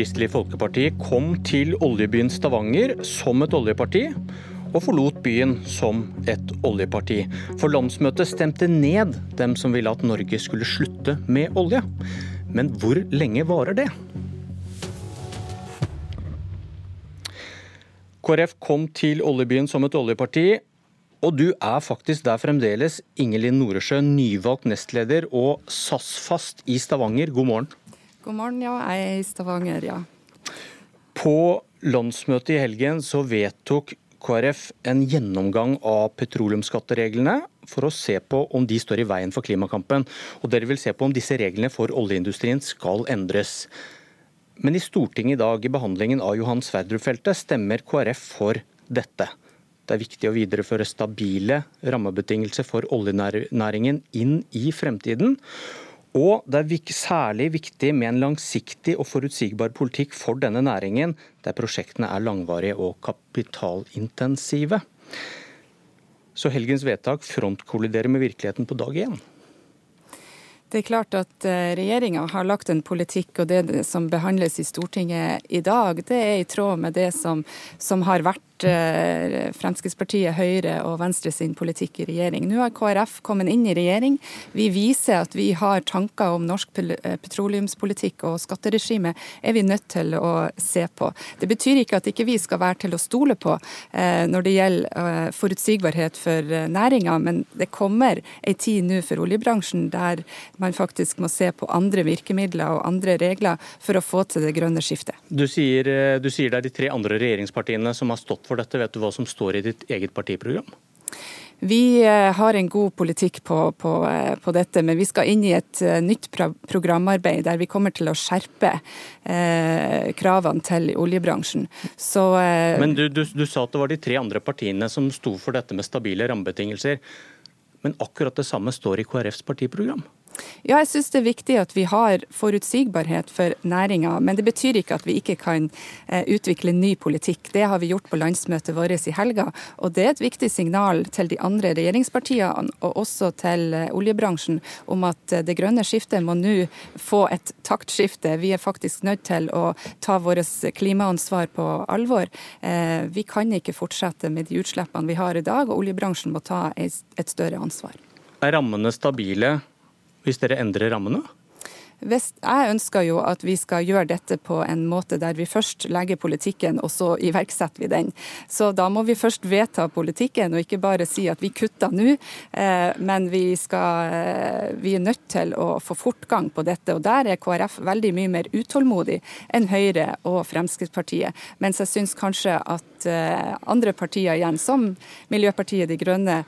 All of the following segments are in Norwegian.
Kristelig Folkeparti kom til oljebyen Stavanger som et oljeparti, og forlot byen som et oljeparti. For landsmøtet stemte ned dem som ville at Norge skulle slutte med olje. Men hvor lenge varer det? KrF kom til oljebyen som et oljeparti, og du er faktisk der fremdeles, Ingelin Noresjø, nyvalgt nestleder og SAS-fast i Stavanger. God morgen. God morgen, ja. Jeg er i Stavanger, ja. På landsmøtet i helgen så vedtok KrF en gjennomgang av petroleumsskattereglene for å se på om de står i veien for klimakampen. Og dere vil se på om disse reglene for oljeindustrien skal endres. Men i Stortinget i dag, i behandlingen av Johan Sverdrup-feltet, stemmer KrF for dette. Det er viktig å videreføre stabile rammebetingelser for oljenæringen inn i fremtiden. Og det er særlig viktig med en langsiktig og forutsigbar politikk for denne næringen, der prosjektene er langvarige og kapitalintensive. Så helgens vedtak frontkolliderer med virkeligheten på dag én. Det er klart at eh, regjeringa har lagt en politikk, og det som behandles i Stortinget i dag, det er i tråd med det som, som har vært Eh, Fremskrittspartiet, Høyre og Venstre sin politikk i regjering. Nå har KrF kommet inn i regjering. Vi viser at vi har tanker om norsk eh, petroleumspolitikk og skatteregime er vi nødt til å se på. Det betyr ikke at ikke vi skal være til å stole på eh, når det gjelder forutsigbarhet for næringa, men det kommer ei tid nå for oljebransjen der man faktisk må se på andre virkemidler og andre regler for å få til det grønne skiftet. Du sier, du sier det er de tre andre regjeringspartiene som har stått for dette? Vet du hva som står i ditt eget partiprogram? Vi eh, har en god politikk på, på, eh, på, dette, men vi skal inn i et eh, nytt programarbeid der vi kommer til å skjerpe eh, kravene til oljebransjen. Så, eh, men du, du, du sa at det var de tre andre partiene som sto for dette med stabile rammebetingelser. Men akkurat det samme står i KrFs partiprogram? Ja, jeg syns det er viktig at vi har forutsigbarhet for næringa. Men det betyr ikke at vi ikke kan eh, utvikle ny politikk. Det har vi gjort på landsmøtet vårt i helga. Og det er et viktig signal til de andre regjeringspartiene og også til eh, oljebransjen om at eh, det grønne skiftet må nå få et taktskifte. Vi er faktisk nødt til å ta vårt klimaansvar på alvor. Vi kan ikke fortsette med de utslippene vi har i dag, og oljebransjen må ta et større ansvar. Er rammene stabile hvis dere endrer rammene? Jeg ønsker jo at vi skal gjøre dette på en måte der vi først legger politikken, og så iverksetter vi den. Så da må vi først vedta politikken, og ikke bare si at vi kutter nå. Eh, men vi, skal, eh, vi er nødt til å få fortgang på dette. Og der er KrF veldig mye mer utålmodig enn Høyre og Fremskrittspartiet. Mens jeg syns kanskje at eh, andre partier igjen, som Miljøpartiet De Grønne,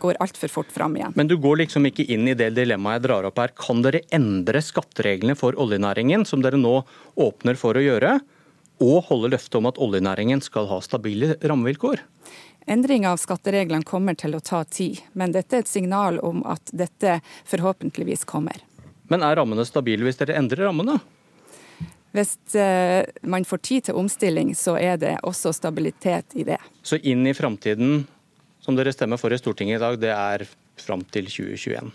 går altfor fort fram igjen. Men du går liksom ikke inn i det dilemmaet jeg drar opp her. Kan dere endre skatt skattereglene for oljenæringen, som dere nå åpner for å gjøre, og holde løftet om at oljenæringen skal ha stabile rammevilkår? Endring av skattereglene kommer til å ta tid, men dette er et signal om at dette forhåpentligvis kommer. Men er rammene stabile hvis dere endrer rammene? Hvis uh, man får tid til omstilling, så er det også stabilitet i det. Så inn i framtiden, som dere stemmer for i Stortinget i dag, det er fram til 2021?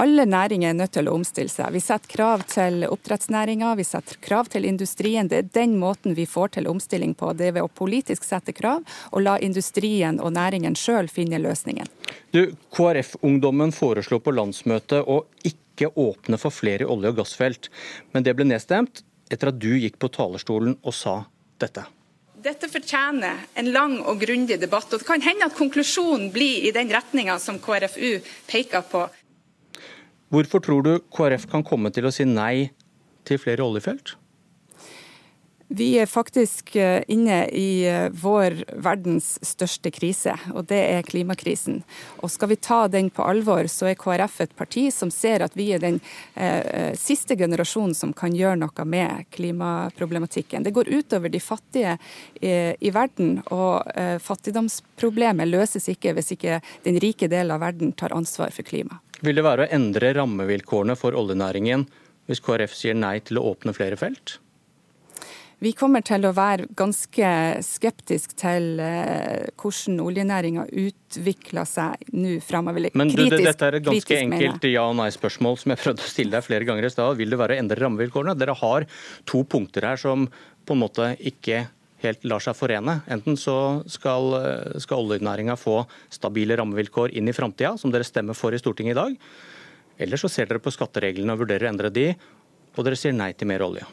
Alle næringer er nødt til å omstille seg. Vi setter krav til oppdrettsnæringa, vi setter krav til industrien. Det er den måten vi får til omstilling på. Det er ved å politisk sette krav og la industrien og næringen sjøl finne løsningen. Du, KrF-ungdommen foreslo på landsmøtet å ikke åpne for flere olje- og gassfelt, men det ble nedstemt etter at du gikk på talerstolen og sa dette. Dette fortjener en lang og grundig debatt. og Det kan hende at konklusjonen blir i den retninga som KrFU peker på. Hvorfor tror du KrF kan komme til å si nei til flere oljefelt? Vi er faktisk eh, inne i eh, vår verdens største krise, og det er klimakrisen. Og skal vi ta den på alvor, så er KrF et parti som ser at vi er den eh, siste generasjonen som kan gjøre noe med klimaproblematikken. Det går utover de fattige eh, i verden, og eh, fattigdomsproblemet løses ikke hvis ikke den rike delen av verden tar ansvar for klima. Vil det være å endre rammevilkårene for oljenæringen hvis KrF sier nei til å åpne flere felt? Vi kommer til å være ganske skeptisk til eh, hvordan oljenæringa utvikler seg nå framover. Men du, dette er et ganske enkelt ja- og nei-spørsmål som jeg prøvde å stille deg flere ganger i stad. Vil det være å endre rammevilkårene? Dere har to punkter her som på en måte ikke helt lar seg forene. Enten så skal, skal oljenæringa få stabile rammevilkår inn i framtida, som dere stemmer for i Stortinget i dag. Eller så ser dere på skattereglene og vurderer å endre de, og dere sier nei til mer olje.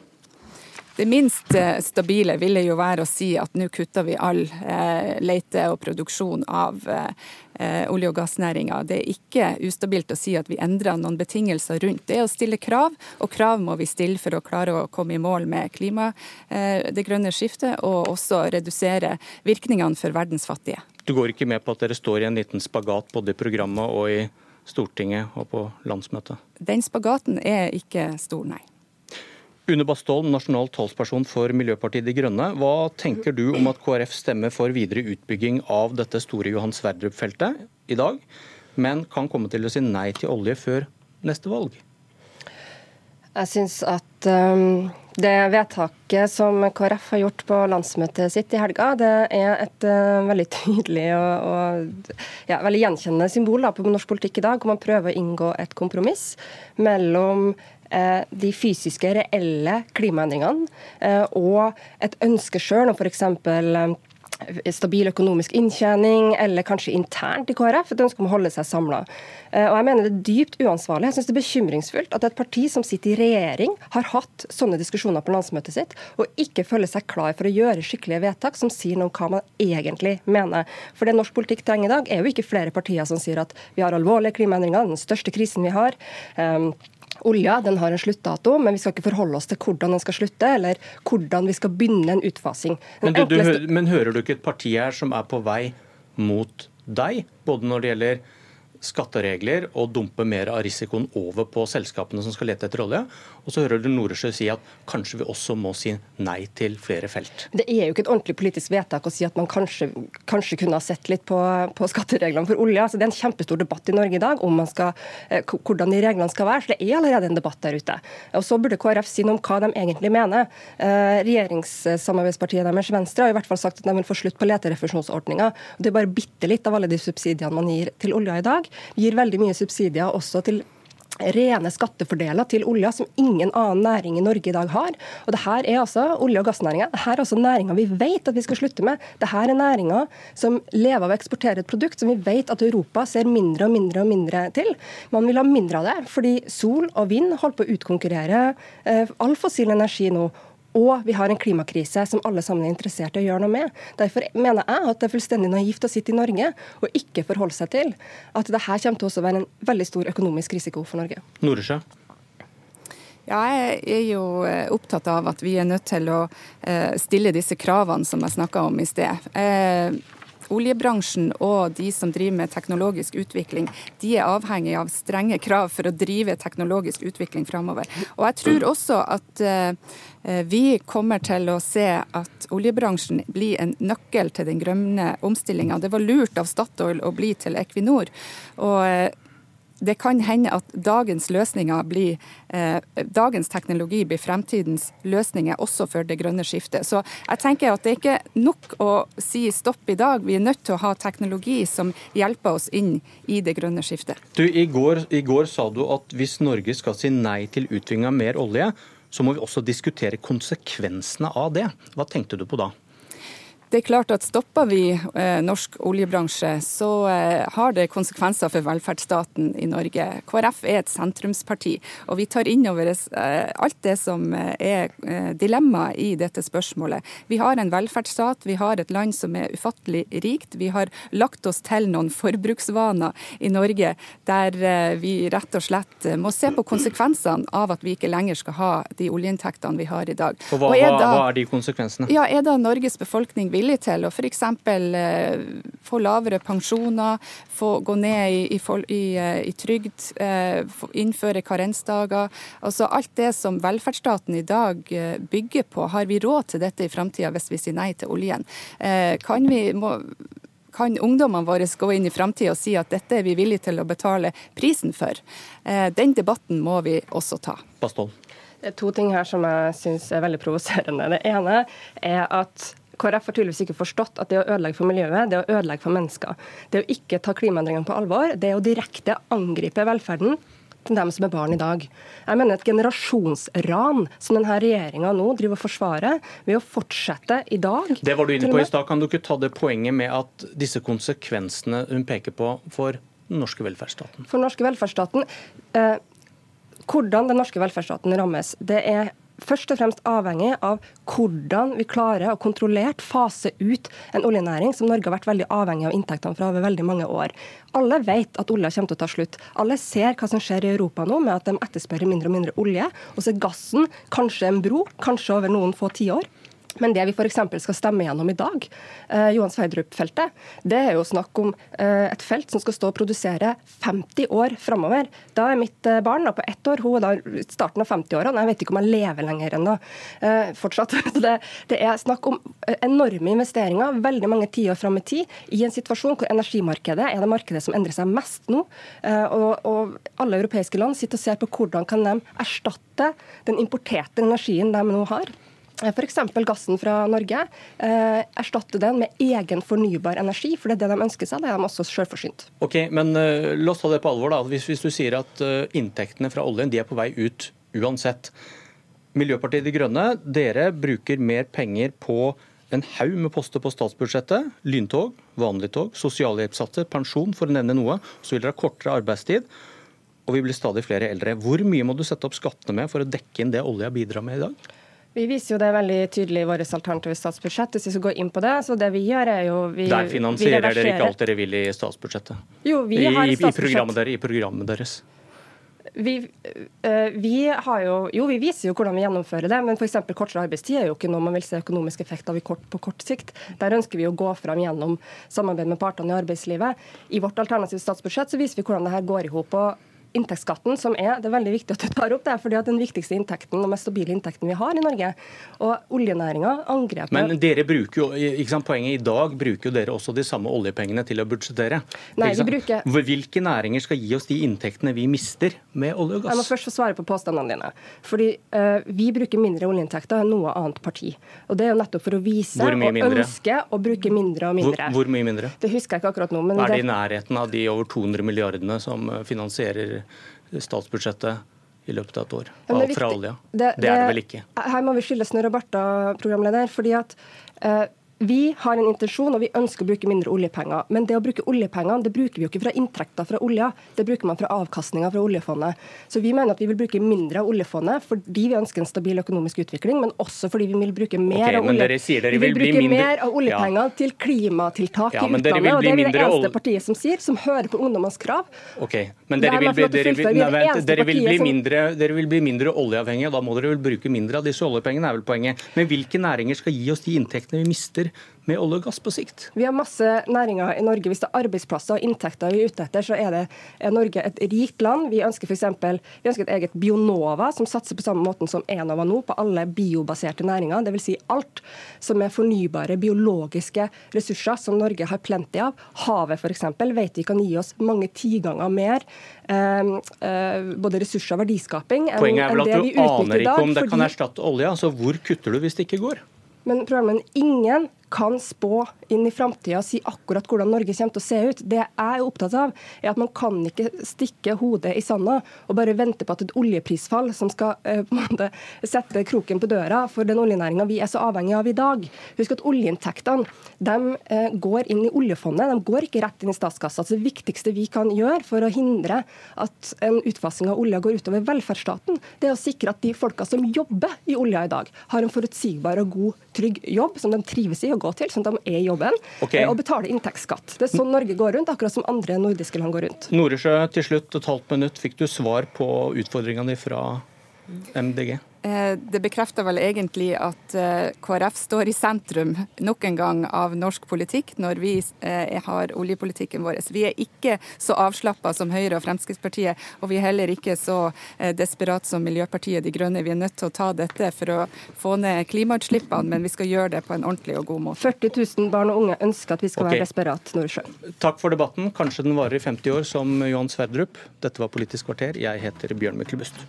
Det minst eh, stabile ville jo være å si at nå kutter vi all eh, leite og produksjon av eh, olje- og gassnæringa. Det er ikke ustabilt å si at vi endrer noen betingelser rundt. Det er å stille krav, og krav må vi stille for å klare å komme i mål med klima, det grønne skiftet, og også redusere virkningene for verdens fattige. Du går ikke med på at dere står i en liten spagat både i programmet og i Stortinget og på landsmøtet? Den spagaten er ikke stor, nei. Une Bastholm, nasjonal talsperson for Miljøpartiet De Grønne. Hva tenker du om at KrF stemmer for videre utbygging av dette store Johan Sverdrup-feltet i dag, men kan komme til å si nei til olje før neste valg? Jeg syns at um, det vedtaket som KrF har gjort på landsmøtet sitt i helga, det er et uh, veldig tydelig og, og ja, veldig gjenkjennende symbol da, på norsk politikk i dag, hvor man prøver å inngå et kompromiss mellom de fysiske, reelle klimaendringene eh, og et ønske sjøl om f.eks eh, stabil økonomisk inntjening, eller kanskje internt i KrF et ønske om å holde seg samla. Jeg mener det er dypt uansvarlig. Jeg synes det er bekymringsfullt at et parti som sitter i regjering, har hatt sånne diskusjoner på landsmøtet sitt, og ikke føler seg klar for å gjøre skikkelige vedtak som sier noe om hva man egentlig mener. For det norsk politikk trenger i dag, er jo ikke flere partier som sier at vi har alvorlige klimaendringer, den største krisen vi har. Um, Olja den har en sluttdato, men vi skal ikke forholde oss til hvordan den skal slutte, eller hvordan vi skal begynne en utfasing. Men, du, du, men hører du ikke et parti her som er på vei mot deg, både når det gjelder skatteregler og dumpe mer av risikoen over på selskapene som skal lete etter olje. Og så hører du Noresjø si at kanskje vi også må si nei til flere felt. Det er jo ikke et ordentlig politisk vedtak å si at man kanskje, kanskje kunne ha sett litt på, på skattereglene for olje. Altså, det er en kjempestor debatt i Norge i dag om skal, eh, hvordan de reglene skal være. Så det er allerede en debatt der ute. Og Så burde KrF si noe om hva de egentlig mener. Eh, regjeringssamarbeidspartiet deres Venstre har i hvert fall sagt at de vil få slutt på leterefusjonsordninga. Det er bare bitte litt av alle de subsidiene man gir til olja i dag gir veldig mye subsidier også til rene skattefordeler til olja som ingen annen næring i Norge i dag har. Og det her er altså olje- og gassnæringa. her er altså næringa vi vet at vi skal slutte med. Det her er næringa som lever av å eksportere et produkt som vi vet at Europa ser mindre og mindre og mindre til. Man vil ha mindre av det, fordi sol og vind holder på å utkonkurrere eh, all fossil energi nå. Og vi har en klimakrise som alle sammen er interessert i å gjøre noe med. Derfor mener jeg at det er fullstendig naivt å sitte i Norge og ikke forholde seg til at det her kommer til å være en veldig stor økonomisk risiko for Norge. Noresjø. Ja, jeg er jo eh, opptatt av at vi er nødt til å eh, stille disse kravene som jeg snakka om i sted. Eh, oljebransjen og de som driver med teknologisk utvikling, de er avhengig av strenge krav for å drive teknologisk utvikling framover. Og jeg tror også at eh, vi kommer til å se at oljebransjen blir en nøkkel til den grønne omstillinga. Det var lurt av Statoil å bli til Equinor. og eh, det kan hende at dagens løsninger blir eh, dagens teknologi blir fremtidens løsninger også for det grønne skiftet. Så jeg tenker at det er ikke nok å si stopp i dag. Vi er nødt til å ha teknologi som hjelper oss inn i det grønne skiftet. Du, i går, I går sa du at hvis Norge skal si nei til utvinning av mer olje, så må vi også diskutere konsekvensene av det. Hva tenkte du på da? Det er klart at Stopper vi eh, norsk oljebransje, så eh, har det konsekvenser for velferdsstaten i Norge. KrF er et sentrumsparti, og vi tar inn over oss eh, alt det som eh, er eh, dilemmaet i dette spørsmålet. Vi har en velferdsstat, vi har et land som er ufattelig rikt. Vi har lagt oss til noen forbruksvaner i Norge der eh, vi rett og slett må se på konsekvensene av at vi ikke lenger skal ha de oljeinntektene vi har i dag. Og hva, og er da, hva er de konsekvensene? Ja, Er da Norges befolkning villig til å f.eks. Eh, få lavere pensjoner, få gå ned i, i, i, eh, i trygd, eh, innføre karensdager. Altså alt det som velferdsstaten i dag bygger på. Har vi råd til dette i framtida hvis vi sier nei til oljen? Kan vi må, kan ungdommene våre gå inn i framtida og si at dette er vi villige til å betale prisen for? Den debatten må vi også ta. Bastholm. Det er to ting her som jeg syns er veldig provoserende. Det ene er at KrF har tydeligvis ikke forstått at det å ødelegge for miljøet, det å ødelegge for mennesker. Det å ikke ta klimaendringene på alvor, det å direkte angripe velferden til dem som er barn i dag. Jeg mener et generasjonsran som denne regjeringa nå driver og forsvarer ved å fortsette i dag. Det var du inne på i stad. Kan du ikke ta det poenget med at disse konsekvensene hun peker på for den norske velferdsstaten? For den norske velferdsstaten, eh, Hvordan den norske velferdsstaten rammes, det er først og fremst avhengig av hvordan vi klarer å kontrollert fase ut en oljenæring som Norge har vært veldig avhengig av inntektene fra over veldig mange år. Alle vet at olja kommer til å ta slutt. Alle ser hva som skjer i Europa nå, med at de etterspør mindre og mindre olje. Og så er gassen kanskje en bro, kanskje over noen få tiår. Men det vi f.eks. skal stemme gjennom i dag, eh, Johan Sverdrup-feltet, det er jo snakk om eh, et felt som skal stå og produsere 50 år framover. Da er mitt eh, barn da, på ett år, hun er da starten av 50-årene. Jeg vet ikke om jeg lever lenger ennå. Eh, fortsatt. Det, det, er snakk om eh, enorme investeringer veldig mange tiår fram i tid, i en situasjon hvor energimarkedet er det markedet som endrer seg mest nå. Eh, og, og alle europeiske land sitter og ser på hvordan kan de erstatte den importerte energien de nå har. Eh, F.eks. gassen fra Norge. Eh, erstatte den med egen fornybar energi, for det er det de ønsker seg. Det er de også selvforsynt. Ok, men uh, La oss ta det på alvor. da. Hvis, hvis du sier at uh, inntektene fra oljen de er på vei ut uansett. Miljøpartiet De Grønne, dere bruker mer penger på en haug med poster på statsbudsjettet. Lyntog, vanlig tog, sosialhjelpssatser, pensjon, for å nevne noe. Så vil dere ha kortere arbeidstid. Og vi blir stadig flere eldre. Hvor mye må du sette opp skattene med for å dekke inn det olja bidrar med i dag? Vi viser jo det veldig tydelig i vårt alternative statsbudsjett. hvis vi skal gå inn på det. Så det vi gjør er jo... Vi, Der finansierer dere ikke alt dere vil i statsbudsjettet? Jo, vi har I, i, programmet, deres, I programmet deres. Vi, øh, vi, har jo, jo, vi viser jo hvordan vi gjennomfører det, men f.eks. kortere arbeidstid er jo ikke noe man vil se økonomisk effekt av kort, på kort sikt. Der ønsker vi å gå fram gjennom samarbeid med partene i arbeidslivet. I vårt alternative statsbudsjett så viser vi hvordan det her går i hop inntektsskatten, som er det er veldig viktig at du tar opp det, er fordi at den viktigste inntekten og mest stabile inntekten vi har i Norge. Og oljenæringa angrepet Men dere bruker jo, ikke sant, poenget i dag bruker jo dere også de samme oljepengene til å budsjettere. Nei, vi bruker... Hvilke næringer skal gi oss de inntektene vi mister med olje og gass? Jeg må først få svare på påstandene dine. Fordi uh, Vi bruker mindre oljeinntekter enn noe annet parti. Og Det er jo nettopp for å vise og ønske å bruke mindre og mindre. Hvor, hvor mye mindre? Det husker jeg ikke akkurat nå. Men er det i nærheten av de over 200 milliardene som finansierer statsbudsjettet i løpet av et år av fra olja. Det, det, det, er det vel ikke? Her må vi skille snørr og barter, programleder. fordi at eh, vi har en intensjon og vi ønsker å bruke mindre oljepenger. Men det å bruke oljepenger det bruker vi jo ikke fra inntekter fra olja, det bruker man fra avkastninga fra oljefondet. Så vi mener at vi vil bruke mindre av oljefondet fordi vi ønsker en stabil økonomisk utvikling, men også fordi vi vil bruke mer, okay, av, olje... dere vi vil bruke mindre... mer av oljepenger ja. til klimatiltak ja, i utlandet. Og det er vi det eneste partiet som sier, som hører på ungdommenes krav. Ok, Men dere vil, dere, vil, nei, dere, vil bli mindre, dere vil bli mindre oljeavhengige, og da må dere vel bruke mindre av disse oljepengene, er vel poenget. Men hvilke næringer skal gi oss de inntektene vi mister? Med olje og gass på sikt? Vi har masse næringer i Norge. Hvis det er arbeidsplasser og inntekter vi er ute etter, så er, det, er Norge et rikt land. Vi ønsker f.eks. vi ønsker et eget Bionova, som satser på samme måten som Enova nå, på alle biobaserte næringer. Dvs. Si alt som er fornybare biologiske ressurser, som Norge har plenty av. Havet f.eks. vet vi kan gi oss mange tiganger mer eh, eh, både ressurser og verdiskaping enn, Poenget er vel at du aner ikke om det kan erstatte olje. altså Hvor kutter du hvis det ikke går? Men problemet er ingen kan spå inn i framtida og si akkurat hvordan Norge kommer til å se ut. Det jeg er opptatt av, er at man kan ikke stikke hodet i sanda og bare vente på at et oljeprisfall som skal uh, på en måte sette kroken på døra for den oljenæringa vi er så avhengig av i dag. Husk at oljeinntektene de, uh, går inn i oljefondet, de går ikke rett inn i statskassa. Så det viktigste vi kan gjøre for å hindre at en utfasing av olja går utover velferdsstaten, det er å sikre at de folka som jobber i olja i dag, har en forutsigbar og god, trygg jobb som de trives i gå til, sånn at de er i jobben, okay. og betaler inntektsskatt. Det er sånn Norge går rundt, akkurat som andre nordiske land går rundt. Noresjø, til slutt, et halvt minutt. Fikk du svar på utfordringene fra MDG? Eh, det bekrefter vel egentlig at eh, KrF står i sentrum nok en gang av norsk politikk når vi eh, har oljepolitikken vår. Vi er ikke så avslappa som Høyre og Fremskrittspartiet, og vi er heller ikke så desperat som Miljøpartiet De Grønne. Vi er nødt til å ta dette for å få ned klimautslippene, men vi skal gjøre det på en ordentlig og god måte. 40 000 barn og unge ønsker at vi skal okay. være desperat Nordsjø. Takk for debatten. Kanskje den varer i 50 år som Johan Sverdrup. Dette var Politisk kvarter. Jeg heter Bjørn Myklebust.